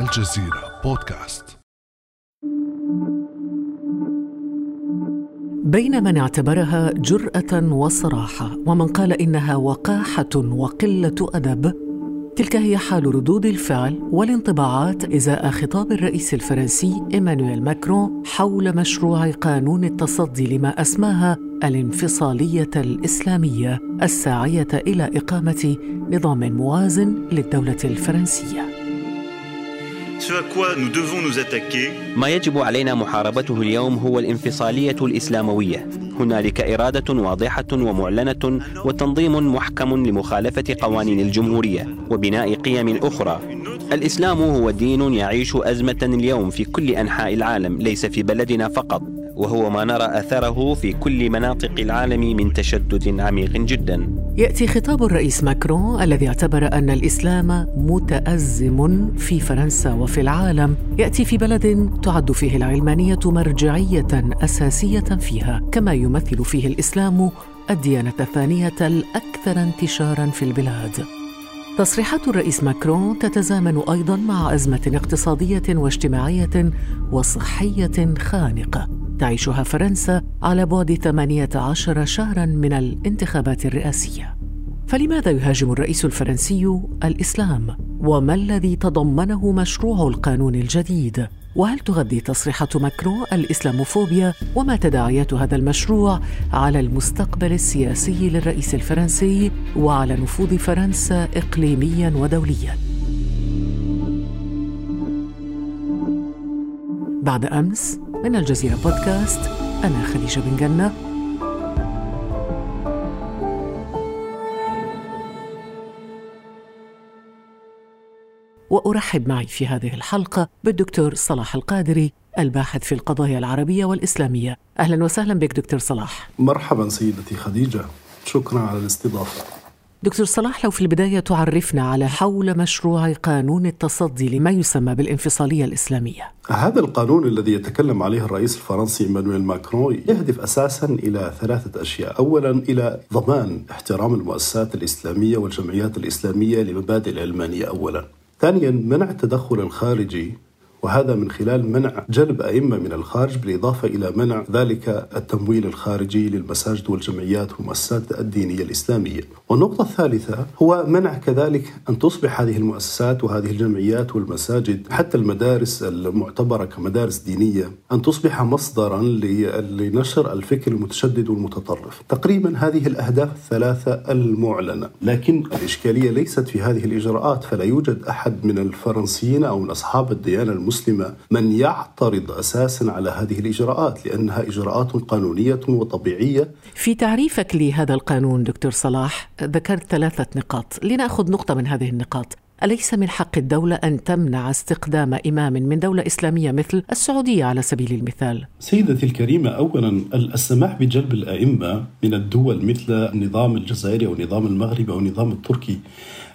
الجزيرة بودكاست. بين من اعتبرها جرأة وصراحة ومن قال إنها وقاحة وقلة أدب تلك هي حال ردود الفعل والانطباعات إزاء خطاب الرئيس الفرنسي إيمانويل ماكرون حول مشروع قانون التصدي لما أسماها الانفصالية الإسلامية الساعية إلى إقامة نظام موازن للدولة الفرنسية. ما يجب علينا محاربته اليوم هو الانفصالية الإسلاموية. هنالك إرادة واضحة ومعلنة وتنظيم محكم لمخالفة قوانين الجمهورية وبناء قيم أخرى. الإسلام هو دين يعيش أزمة اليوم في كل أنحاء العالم ليس في بلدنا فقط. وهو ما نرى أثره في كل مناطق العالم من تشدد عميق جدا. يأتي خطاب الرئيس ماكرون الذي اعتبر أن الإسلام متأزم في فرنسا وفي العالم، يأتي في بلد تعد فيه العلمانية مرجعية أساسية فيها، كما يمثل فيه الإسلام الديانة الثانية الأكثر انتشارا في البلاد. تصريحات الرئيس ماكرون تتزامن أيضا مع أزمة اقتصادية واجتماعية وصحية خانقة تعيشها فرنسا على بعد 18 شهرا من الانتخابات الرئاسية. فلماذا يهاجم الرئيس الفرنسي الإسلام؟ وما الذي تضمنه مشروع القانون الجديد؟ وهل تغذي تصريحات ماكرون الإسلاموفوبيا؟ وما تداعيات هذا المشروع على المستقبل السياسي للرئيس الفرنسي وعلى نفوذ فرنسا اقليميا ودوليا؟ بعد أمس من الجزيرة بودكاست أنا خديجة بن جنة. وأرحب معي في هذه الحلقة بالدكتور صلاح القادري الباحث في القضايا العربية والإسلامية. أهلا وسهلا بك دكتور صلاح. مرحبا سيدتي خديجة. شكرا على الاستضافة. دكتور صلاح لو في البداية تعرفنا على حول مشروع قانون التصدي لما يسمى بالانفصالية الإسلامية. هذا القانون الذي يتكلم عليه الرئيس الفرنسي إيمانويل ماكرون يهدف أساسا إلى ثلاثة أشياء. أولا إلى ضمان احترام المؤسسات الإسلامية والجمعيات الإسلامية لمبادئ العلمانية أولا. ثانيا منع التدخل الخارجي وهذا من خلال منع جلب أئمة من الخارج بالإضافة إلى منع ذلك التمويل الخارجي للمساجد والجمعيات والمؤسسات الدينية الإسلامية. والنقطة الثالثة هو منع كذلك أن تصبح هذه المؤسسات وهذه الجمعيات والمساجد حتى المدارس المعتبرة كمدارس دينية أن تصبح مصدرا لنشر الفكر المتشدد والمتطرف. تقريبا هذه الأهداف الثلاثة المعلنة. لكن الإشكالية ليست في هذه الإجراءات فلا يوجد أحد من الفرنسيين أو من أصحاب الديانة المسلمة من يعترض أساسا على هذه الإجراءات لأنها إجراءات قانونية وطبيعية. في تعريفك لهذا القانون دكتور صلاح ذكرت ثلاثة نقاط. لنأخذ نقطة من هذه النقاط. أليس من حق الدولة أن تمنع استقدام إمام من دولة إسلامية مثل السعودية على سبيل المثال؟ سيدتي الكريمة أولا السماح بجلب الأئمة من الدول مثل النظام الجزائري أو النظام المغربي أو النظام التركي.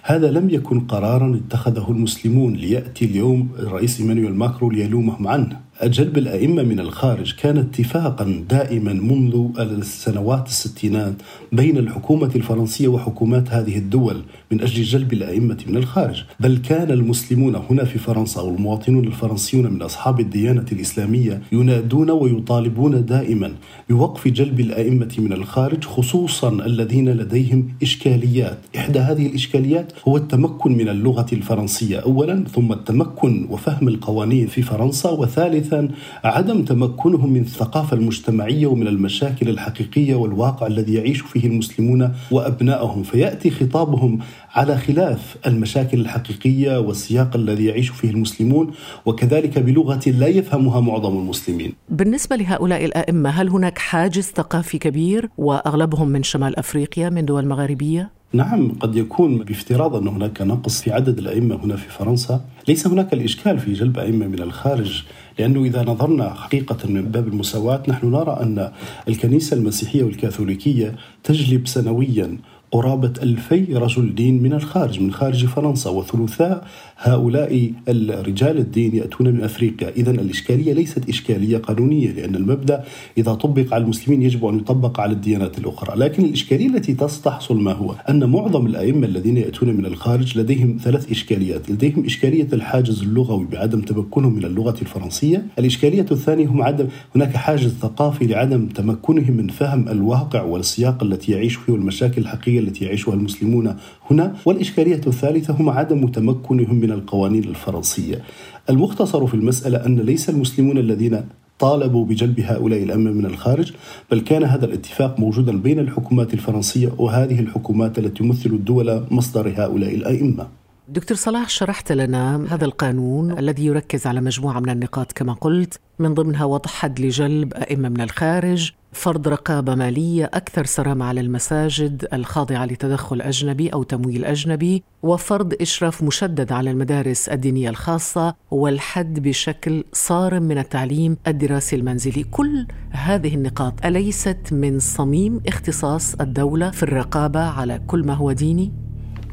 هذا لم يكن قرارا اتخذه المسلمون ليأتي اليوم الرئيس إيمانويل ماكرو ليلومهم عنه. جلب الأئمة من الخارج كان اتفاقا دائما منذ السنوات الستينات بين الحكومة الفرنسية وحكومات هذه الدول من أجل جلب الأئمة من الخارج بل كان المسلمون هنا في فرنسا والمواطنون الفرنسيون من أصحاب الديانة الإسلامية ينادون ويطالبون دائما بوقف جلب الأئمة من الخارج خصوصا الذين لديهم إشكاليات. إحدى هذه الإشكاليات هو التمكن من اللغة الفرنسية أولا ثم التمكن وفهم القوانين في فرنسا وثالثا ثالثا عدم تمكنهم من الثقافة المجتمعية ومن المشاكل الحقيقية والواقع الذي يعيش فيه المسلمون وأبنائهم فيأتي خطابهم على خلاف المشاكل الحقيقية والسياق الذي يعيش فيه المسلمون وكذلك بلغة لا يفهمها معظم المسلمين. بالنسبة لهؤلاء الأئمة هل هناك حاجز ثقافي كبير وأغلبهم من شمال أفريقيا من دول مغاربية؟ نعم قد يكون بافتراض أن هناك نقص في عدد الأئمة هنا في فرنسا. ليس هناك الإشكال في جلب أئمة من الخارج. لأنه إذا نظرنا حقيقة من باب المساواة نحن نرى أن الكنيسة المسيحية والكاثوليكية تجلب سنويا قرابة ألفي رجل دين من الخارج من خارج فرنسا وثلثاء هؤلاء الرجال الدين يأتون من أفريقيا. إذا الإشكالية ليست إشكالية قانونية لأن المبدأ إذا طبق على المسلمين يجب أن يطبق على الديانات الأخرى. لكن الإشكالية التي تحصل ما هو؟ أن معظم الأئمة الذين يأتون من الخارج لديهم ثلاث إشكاليات. لديهم إشكالية الحاجز اللغوي بعدم تمكنهم من اللغة الفرنسية. الإشكالية الثانية هم عدم هناك حاجز ثقافي لعدم تمكنهم من فهم الواقع والسياق التي يعيش فيه والمشاكل الحقيقية التي يعيشها المسلمون هنا والإشكالية الثالثة هم عدم تمكنهم من القوانين الفرنسية. المختصر في المسألة أن ليس المسلمون الذين طالبوا بجلب هؤلاء الأمة من الخارج بل كان هذا الاتفاق موجودا بين الحكومات الفرنسية وهذه الحكومات التي تمثل الدول مصدر هؤلاء الأئمة. دكتور صلاح شرحت لنا هذا القانون الذي يركز على مجموعة من النقاط كما قلت من ضمنها وضع حد لجلب أئمة من الخارج فرض رقابة مالية أكثر صرامة على المساجد الخاضعة لتدخل أجنبي أو تمويل أجنبي وفرض إشراف مشدد على المدارس الدينية الخاصة والحد بشكل صارم من التعليم الدراسي المنزلي كل هذه النقاط أليست من صميم اختصاص الدولة في الرقابة على كل ما هو ديني؟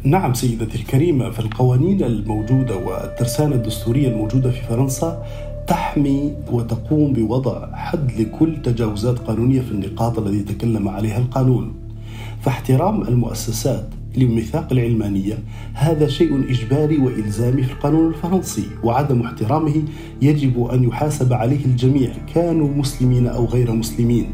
نعم سيدتي الكريمة فالقوانين الموجودة والترسانة الدستورية الموجودة في فرنسا تحمي وتقوم بوضع حد لكل تجاوزات قانونية في النقاط التي تكلم عليها القانون. فاحترام المؤسسات لميثاق العلمانية. هذا شيء إجباري وإلزامي في القانون الفرنسي وعدم احترامه يجب أن يحاسب عليه الجميع كانوا مسلمين أو غير مسلمين.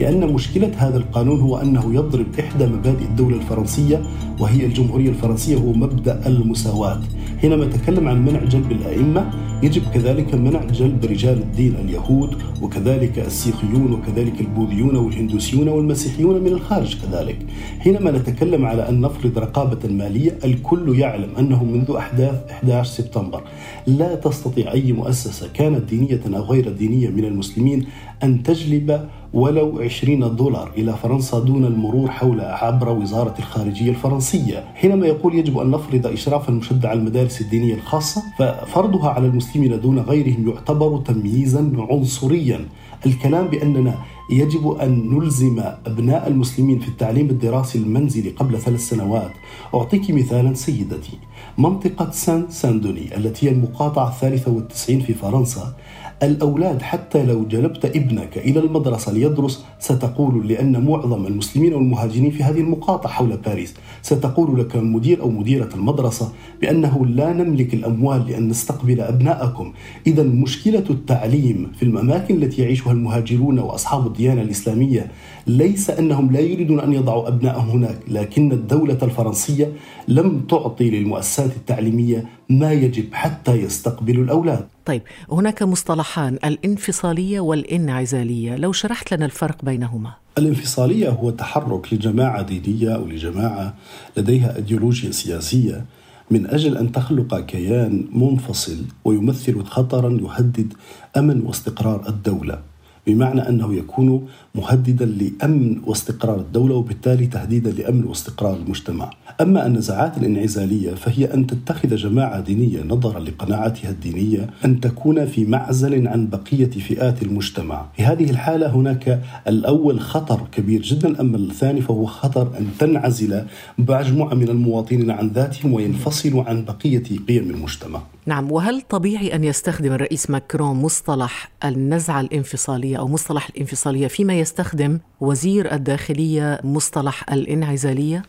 لأن مشكلة هذا القانون هو أنه يضرب إحدى مبادئ الدولة الفرنسية وهي الجمهورية الفرنسية هو مبدأ المساواة. حينما نتكلم عن منع جلب الأئمة يجب كذلك منع جلب رجال الدين اليهود وكذلك السيخيون وكذلك البوذيون والهندوسيون والمسيحيون من الخارج كذلك. حينما نتكلم على أن نفرض رقابة مالية الكل يعلم أنه منذ أحداث 11 سبتمبر لا تستطيع أي مؤسسة كانت دينية أو غير دينية من المسلمين أن تجلب ولو 20 دولار إلى فرنسا دون المرور حول عبر وزارة الخارجية الفرنسية. حينما يقول يجب أن نفرض إشرافا مشددا على المدارس الدينية الخاصة ففرضها على المسلمين دون غيرهم يعتبر تمييزا عنصريا. الكلام بأننا يجب أن نلزم أبناء المسلمين في التعليم الدراسي المنزلي قبل ثلاث سنوات. أعطيك مثالا سيدتي. منطقة سان ساندوني التي هي المقاطعة الثالثة والتسعين في فرنسا. الأولاد حتى لو جلبت ابنك إلى المدرسة ليدرس ستقول لأن معظم المسلمين والمهاجرين في هذه المقاطعة حول باريس ستقول لك مدير أو مديرة المدرسة بأنه لا نملك الأموال لأن نستقبل أبناءكم. إذا مشكلة التعليم في الأماكن التي يعيشها المهاجرون وأصحاب الديانة الإسلامية ليس أنهم لا يريدون أن يضعوا أبنائهم هناك لكن الدولة الفرنسية لم تعطي للمؤسسات التعليمية ما يجب حتى يستقبلوا الأولاد. طيب هناك مصطلحان الانفصالية والانعزالية. لو شرحت لنا الفرق بينهما. الانفصالية هو تحرك لجماعة دينية أو لجماعة لديها أيديولوجيا سياسية من أجل أن تخلق كيان منفصل ويمثل خطرا يهدد أمن واستقرار الدولة. بمعنى أنه يكون مهددا لأمن واستقرار الدولة وبالتالي تهديدا لأمن واستقرار المجتمع. أما النزاعات الانعزالية فهي أن تتخذ جماعة دينية نظرا لقناعاتها الدينية أن تكون في معزل عن بقية فئات المجتمع. في هذه الحالة هناك الأول خطر كبير جدا أما الثاني فهو خطر أن تنعزل مجموعة من المواطنين عن ذاتهم وينفصلوا عن بقية قيم المجتمع. نعم وهل طبيعي أن يستخدم الرئيس ماكرون مصطلح النزعة الانفصالية أو مصطلح الانفصالية فيما يستخدم وزير الداخلية مصطلح الانعزالية؟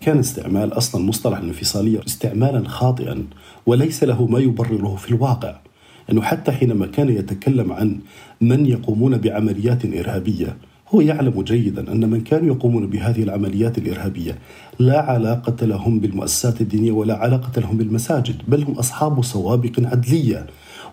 كان استعمال أصلا مصطلح الانفصالية استعمالا خاطئا وليس له ما يبرره في الواقع أنه حتى حينما كان يتكلم عن من يقومون بعمليات إرهابية هو يعلم جيدا أن من كانوا يقومون بهذه العمليات الإرهابية لا علاقة لهم بالمؤسسات الدينية ولا علاقة لهم بالمساجد، بل هم أصحاب سوابق عدلية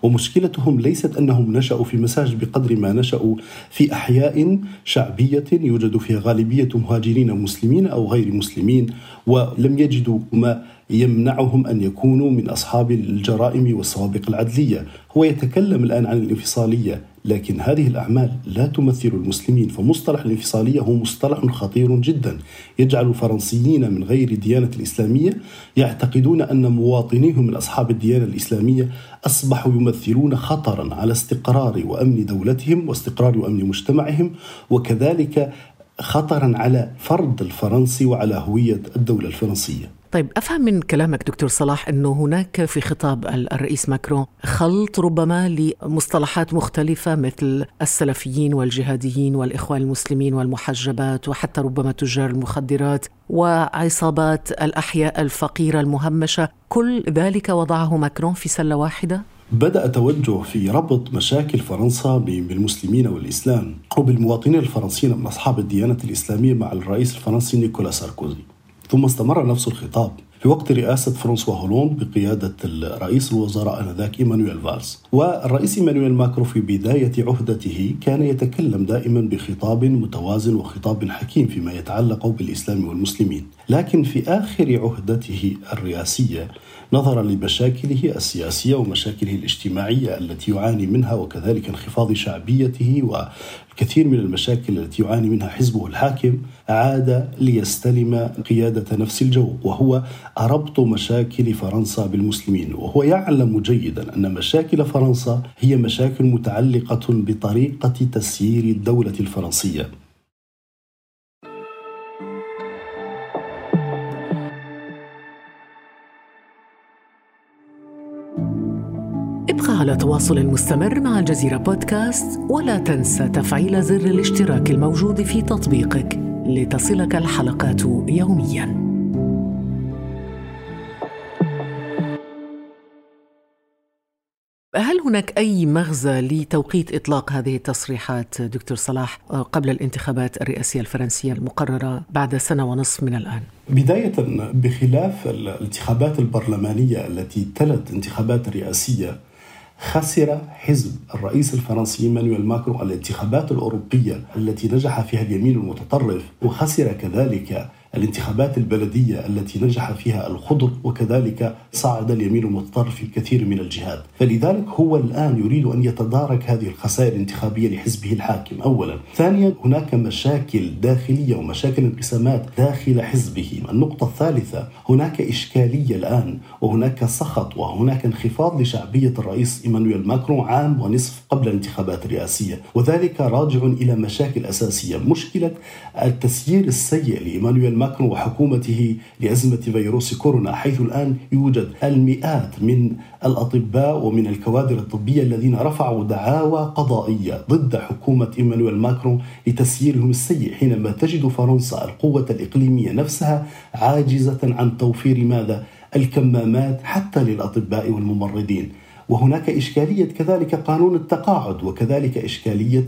ومشكلتهم ليست أنهم نشأوا في مساجد بقدر ما نشأوا في أحياء شعبية يوجد فيها غالبية مهاجرين مسلمين أو غير مسلمين ولم يجدوا ما يمنعهم أن يكونوا من أصحاب الجرائم والسوابق العدلية، هو يتكلم الآن عن الانفصالية. لكن هذه الأعمال لا تمثل المسلمين فمصطلح الانفصالية هو مصطلح خطير جدا يجعل الفرنسيين من غير الديانة الإسلامية يعتقدون أن مواطنيهم من أصحاب الديانة الإسلامية أصبحوا يمثلون خطرا على استقرار وأمن دولتهم واستقرار وأمن مجتمعهم وكذلك خطرا على فرد الفرنسي وعلى هوية الدولة الفرنسية. طيب أفهم من كلامك دكتور صلاح إنه هناك في خطاب الرئيس ماكرون خلط ربما لمصطلحات مختلفة مثل السلفيين والجهاديين والإخوان المسلمين والمحجبات وحتى ربما تجار المخدرات وعصابات الأحياء الفقيرة المهمشة. كل ذلك وضعه ماكرون في سلة واحدة؟ بدأ توجه في ربط مشاكل فرنسا بالمسلمين والإسلام. وبالمواطنين الفرنسيين من أصحاب الديانة الإسلامية مع الرئيس الفرنسي نيكولا ساركوزي. ثم استمر نفس الخطاب في وقت رئاسة فرانسوا هولوند بقيادة رئيس الوزراء آنذاك إيمانويل فالس. والرئيس إيمانويل ماكرون في بداية عهدته كان يتكلم دائما بخطاب متوازن وخطاب حكيم فيما يتعلق بالإسلام والمسلمين. لكن في آخر عهدته الرئاسية نظرا لمشاكله السياسية ومشاكله الاجتماعية التي يعاني منها وكذلك انخفاض شعبيته والكثير من المشاكل التي يعاني منها حزبه الحاكم عاد ليستلم قيادة نفس الجو وهو ربط مشاكل فرنسا بالمسلمين وهو يعلم جيدا أن مشاكل فرنسا هي مشاكل متعلقة بطريقة تسيير الدولة الفرنسية. على تواصل مستمر مع الجزيرة بودكاست ولا تنسى تفعيل زر الاشتراك الموجود في تطبيقك لتصلك الحلقات يومياً. هل هناك أي مغزى لتوقيت إطلاق هذه التصريحات دكتور صلاح قبل الانتخابات الرئاسية الفرنسية المقررة بعد سنة ونصف من الآن؟ بداية بخلاف الانتخابات البرلمانية التي تلت انتخابات رئاسية خسر حزب الرئيس الفرنسي مانويل ماكرون الانتخابات الأوروبية التي نجح فيها اليمين المتطرف وخسر كذلك الانتخابات البلدية التي نجح فيها الخضر وكذلك صعد اليمين المتطرف في كثير من الجهات فلذلك هو الآن يريد أن يتدارك هذه الخسائر الانتخابية لحزبه الحاكم. أولا. ثانيا هناك مشاكل داخلية ومشاكل انقسامات داخل حزبه. النقطة الثالثة هناك إشكالية الآن وهناك سخط وهناك انخفاض لشعبية الرئيس إيمانويل ماكرون عام ونصف قبل الانتخابات الرئاسية. وذلك راجع إلى مشاكل أساسية. مشكلة التسيير السيء لإيمانويل ماكرون وحكومته لأزمة فيروس كورونا حيث الآن يوجد المئات من الأطباء ومن الكوادر الطبية الذين رفعوا دعاوى قضائية ضد حكومة إيمانويل ماكرون لتسييرهم السيء حينما تجد فرنسا القوة الإقليمية نفسها عاجزة عن توفير ماذا؟ الكمامات حتى للأطباء والممرضين وهناك إشكالية كذلك قانون التقاعد وكذلك إشكالية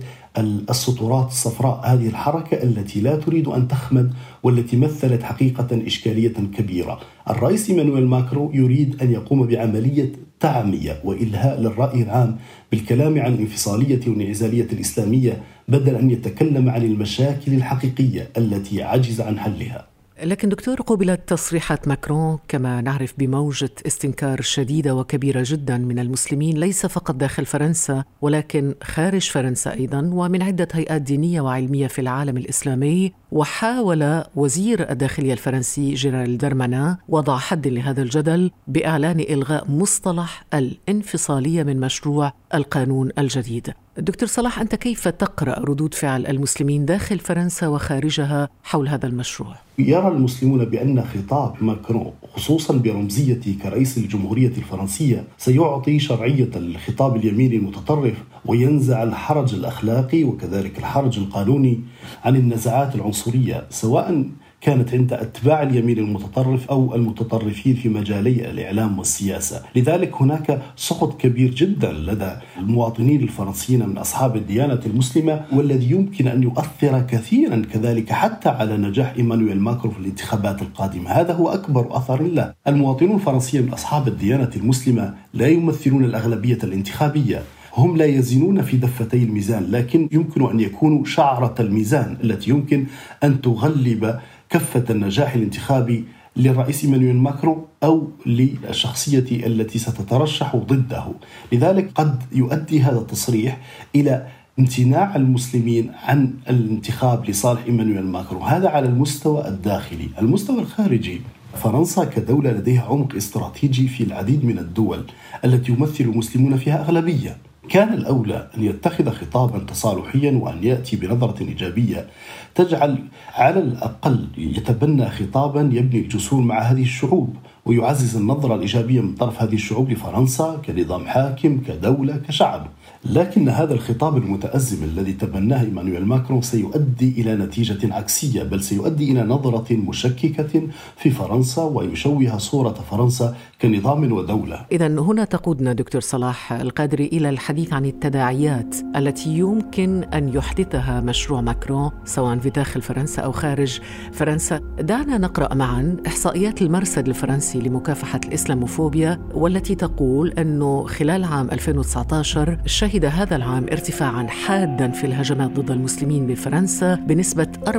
السترات الصفراء. هذه الحركة التي لا تريد أن تخمد والتي مثلت حقيقة إشكالية كبيرة. الرئيس إيمانويل ماكرون يريد أن يقوم بعملية تعمية وإلهاء للرأي العام بالكلام عن الانفصالية والانعزالية الإسلامية بدل أن يتكلم عن المشاكل الحقيقية التي عجز عن حلها. لكن دكتور قبلت تصريحات ماكرون كما نعرف بموجة استنكار شديدة وكبيرة جدا من المسلمين ليس فقط داخل فرنسا ولكن خارج فرنسا أيضا ومن عدة هيئات دينية وعلمية في العالم الإسلامي. وحاول وزير الداخلية الفرنسي جيرالد دارمانان وضع حد لهذا الجدل بإعلان إلغاء مصطلح الانفصالية من مشروع القانون الجديد. دكتور صلاح أنت كيف تقرأ ردود فعل المسلمين داخل فرنسا وخارجها حول هذا المشروع؟ يرى المسلمون بأن خطاب ماكرون خصوصا برمزيته كرئيس الجمهورية الفرنسية سيعطي شرعية الخطاب اليميني المتطرف وينزع الحرج الأخلاقي وكذلك الحرج القانوني عن النزعات العنصرية سواء كانت عند أتباع اليمين المتطرف أو المتطرفين في مجالي الإعلام والسياسة. لذلك هناك سقط كبير جدا لدى المواطنين الفرنسيين من أصحاب الديانة المسلمة والذي يمكن أن يؤثر كثيرا كذلك حتى على نجاح إيمانويل ماكرون في الانتخابات القادمة. هذا هو أكبر أثر له. المواطنون الفرنسيين من أصحاب الديانة المسلمة لا يمثلون الأغلبية الانتخابية. هم لا يزنون في دفتي الميزان لكن يمكن أن يكونوا شعرة الميزان التي يمكن أن تغلب كفة النجاح الانتخابي للرئيس إيمانويل ماكرون أو للشخصية التي ستترشح ضده، لذلك قد يؤدي هذا التصريح إلى امتناع المسلمين عن الانتخاب لصالح إيمانويل ماكرون، هذا على المستوى الداخلي، المستوى الخارجي. فرنسا كدولة لديها عمق استراتيجي في العديد من الدول التي يمثل المسلمون فيها أغلبية. كان الأولى أن يتخذ خطابا تصالحيا وأن يأتي بنظرة إيجابية تجعل على الأقل يتبنى خطابا يبني الجسور مع هذه الشعوب ويعزز النظرة الإيجابية من طرف هذه الشعوب لفرنسا كنظام حاكم كدولة كشعب. لكن هذا الخطاب المتأزم الذي تبناه إيمانويل ماكرون سيؤدي إلى نتيجة عكسية بل سيؤدي إلى نظرة مشككة في فرنسا ويشوه صورة فرنسا كنظام ودولة. إذا هنا تقودنا دكتور صلاح القادري إلى الحديث عن التداعيات التي يمكن أن يحدثها مشروع ماكرون سواء في داخل فرنسا أو خارج فرنسا. دعنا نقرأ معا إحصائيات المرصد الفرنسي لمكافحة الإسلاموفوبيا والتي تقول أنه خلال عام 2019 شهد هذا العام ارتفاعا حادا في الهجمات ضد المسلمين بفرنسا بنسبة 54%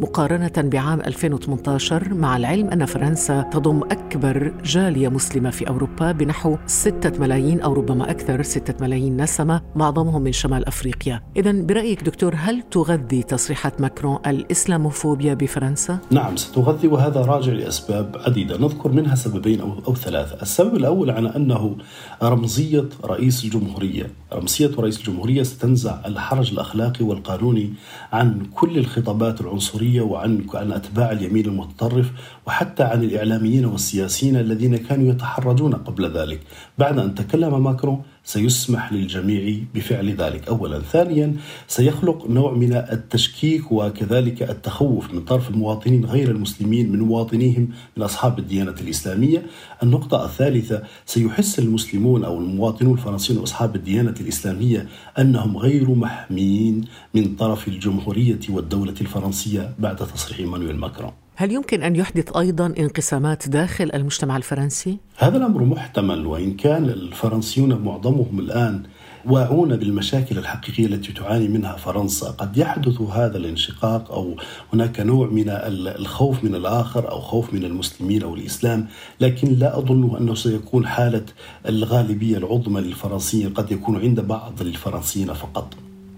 مقارنة بعام 2018 مع العلم أن فرنسا تضم أكبر جالية مسلمة في أوروبا بنحو 6 ملايين أو ربما أكثر 6 ملايين نسمة معظمهم من شمال أفريقيا إذا برأيك دكتور هل تغذي تصريحات ماكرون الإسلاموفوبيا بفرنسا؟ نعم ستغذي وهذا راجع لأسباب عديدة نذكر منها سببين أو, أو ثلاثة السبب الأول على أنه رمزية رئيس الجمهورية. رمزية رئيس الجمهورية ستنزع الحرج الأخلاقي والقانوني عن كل الخطابات العنصرية وعن عن أتباع اليمين المتطرف وحتى عن الإعلاميين والسياسيين الذين كانوا يتحرجون قبل ذلك. بعد أن تكلم ماكرون سيسمح للجميع بفعل ذلك. اولا. ثانيا سيخلق نوع من التشكيك وكذلك التخوف من طرف المواطنين غير المسلمين من مواطنيهم من أصحاب الديانة الإسلامية. النقطة الثالثة سيحس المسلمون أو المواطنون الفرنسيون وأصحاب الديانة الإسلامية أنهم غير محميين من طرف الجمهورية والدولة الفرنسية بعد تصريح إيمانويل ماكرون. هل يمكن أن يحدث أيضا انقسامات داخل المجتمع الفرنسي؟ هذا الأمر محتمل وإن كان الفرنسيون معظمهم الآن واعون بالمشاكل الحقيقية التي تعاني منها فرنسا، قد يحدث هذا الانشقاق أو هناك نوع من الخوف من الآخر أو خوف من المسلمين أو الإسلام، لكن لا أظن أنه سيكون حالة الغالبية العظمى للفرنسيين، قد يكون عند بعض الفرنسيين فقط.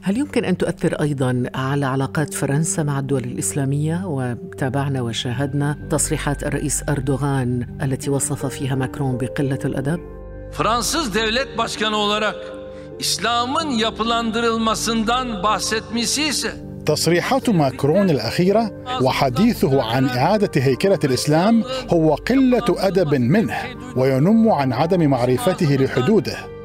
هل يمكن أن تؤثر أيضا على علاقات فرنسا مع الدول الإسلامية وتابعنا وشاهدنا تصريحات الرئيس أردوغان التي وصف فيها ماكرون بقلة الأدب؟ Fransız devlet başkanı olarak İslam'ın yapılandırılmasından bahsetmesi ise تصريحات ماكرون الأخيرة وحديثه عن إعادة هيكلة الإسلام هو قلة أدب منه وينم عن عدم معرفته لحدوده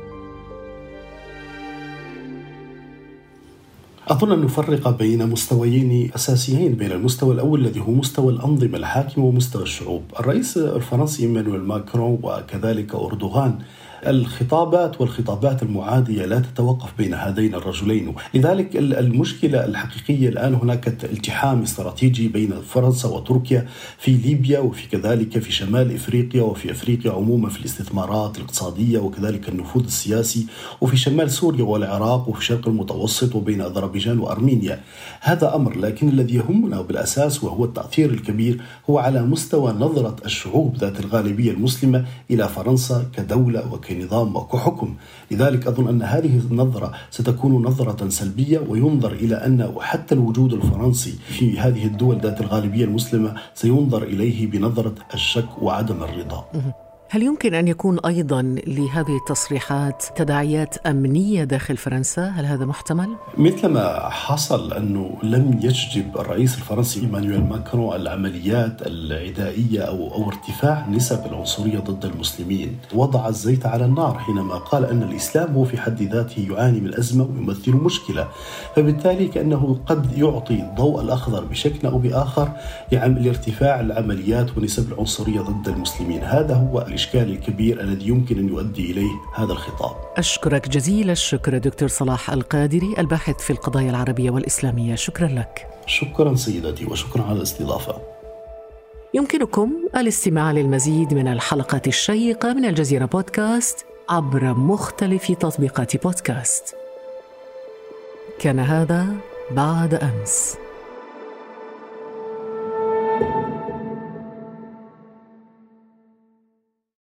أظن أن نفرق بين مستويين أساسيين بين المستوى الأول الذي هو مستوى الأنظمة الحاكمة ومستوى الشعوب. الرئيس الفرنسي إيمانويل ماكرون وكذلك أردوغان الخطابات والخطابات المعادية لا تتوقف بين هذين الرجلين. لذلك المشكلة الحقيقية الآن هناك التحام استراتيجي بين فرنسا وتركيا في ليبيا وفي كذلك في شمال إفريقيا وفي أفريقيا عموما في الاستثمارات الاقتصادية وكذلك النفوذ السياسي وفي شمال سوريا والعراق وفي الشرق المتوسط وبين أذربيجان وأرمينيا. هذا أمر لكن الذي يهمنا بالأساس وهو التأثير الكبير هو على مستوى نظرة الشعوب ذات الغالبية المسلمة إلى فرنسا كدولة وك كنظام وكحكم لذلك أظن أن هذه النظرة ستكون نظرة سلبية وينظر إلى أن حتى الوجود الفرنسي في هذه الدول ذات الغالبية المسلمة سينظر إليه بنظرة الشك وعدم الرضا. هل يمكن أن يكون أيضا لهذه التصريحات تداعيات أمنية داخل فرنسا؟ هل هذا محتمل؟ مثل ما حصل أنه لم يجذب الرئيس الفرنسي إيمانويل ماكرون العمليات العدائية أو أو ارتفاع نسب العنصرية ضد المسلمين، وضع الزيت على النار حينما قال أن الإسلام هو في حد ذاته يعاني من أزمة ويمثل مشكلة، فبالتالي كأنه قد يعطي الضوء الأخضر بشكل أو بآخر لارتفاع العمليات ونسب العنصرية ضد المسلمين، هذا هو الإشكال الكبير الذي يمكن أن يؤدي إليه هذا الخطاب. أشكرك جزيل الشكر دكتور صلاح القادري الباحث في القضايا العربية والإسلامية. شكرا لك. شكرا سيدتي وشكرا على الاستضافة. يمكنكم الاستماع للمزيد من الحلقات الشيقة من الجزيرة بودكاست عبر مختلف تطبيقات بودكاست. كان هذا بعد أمس.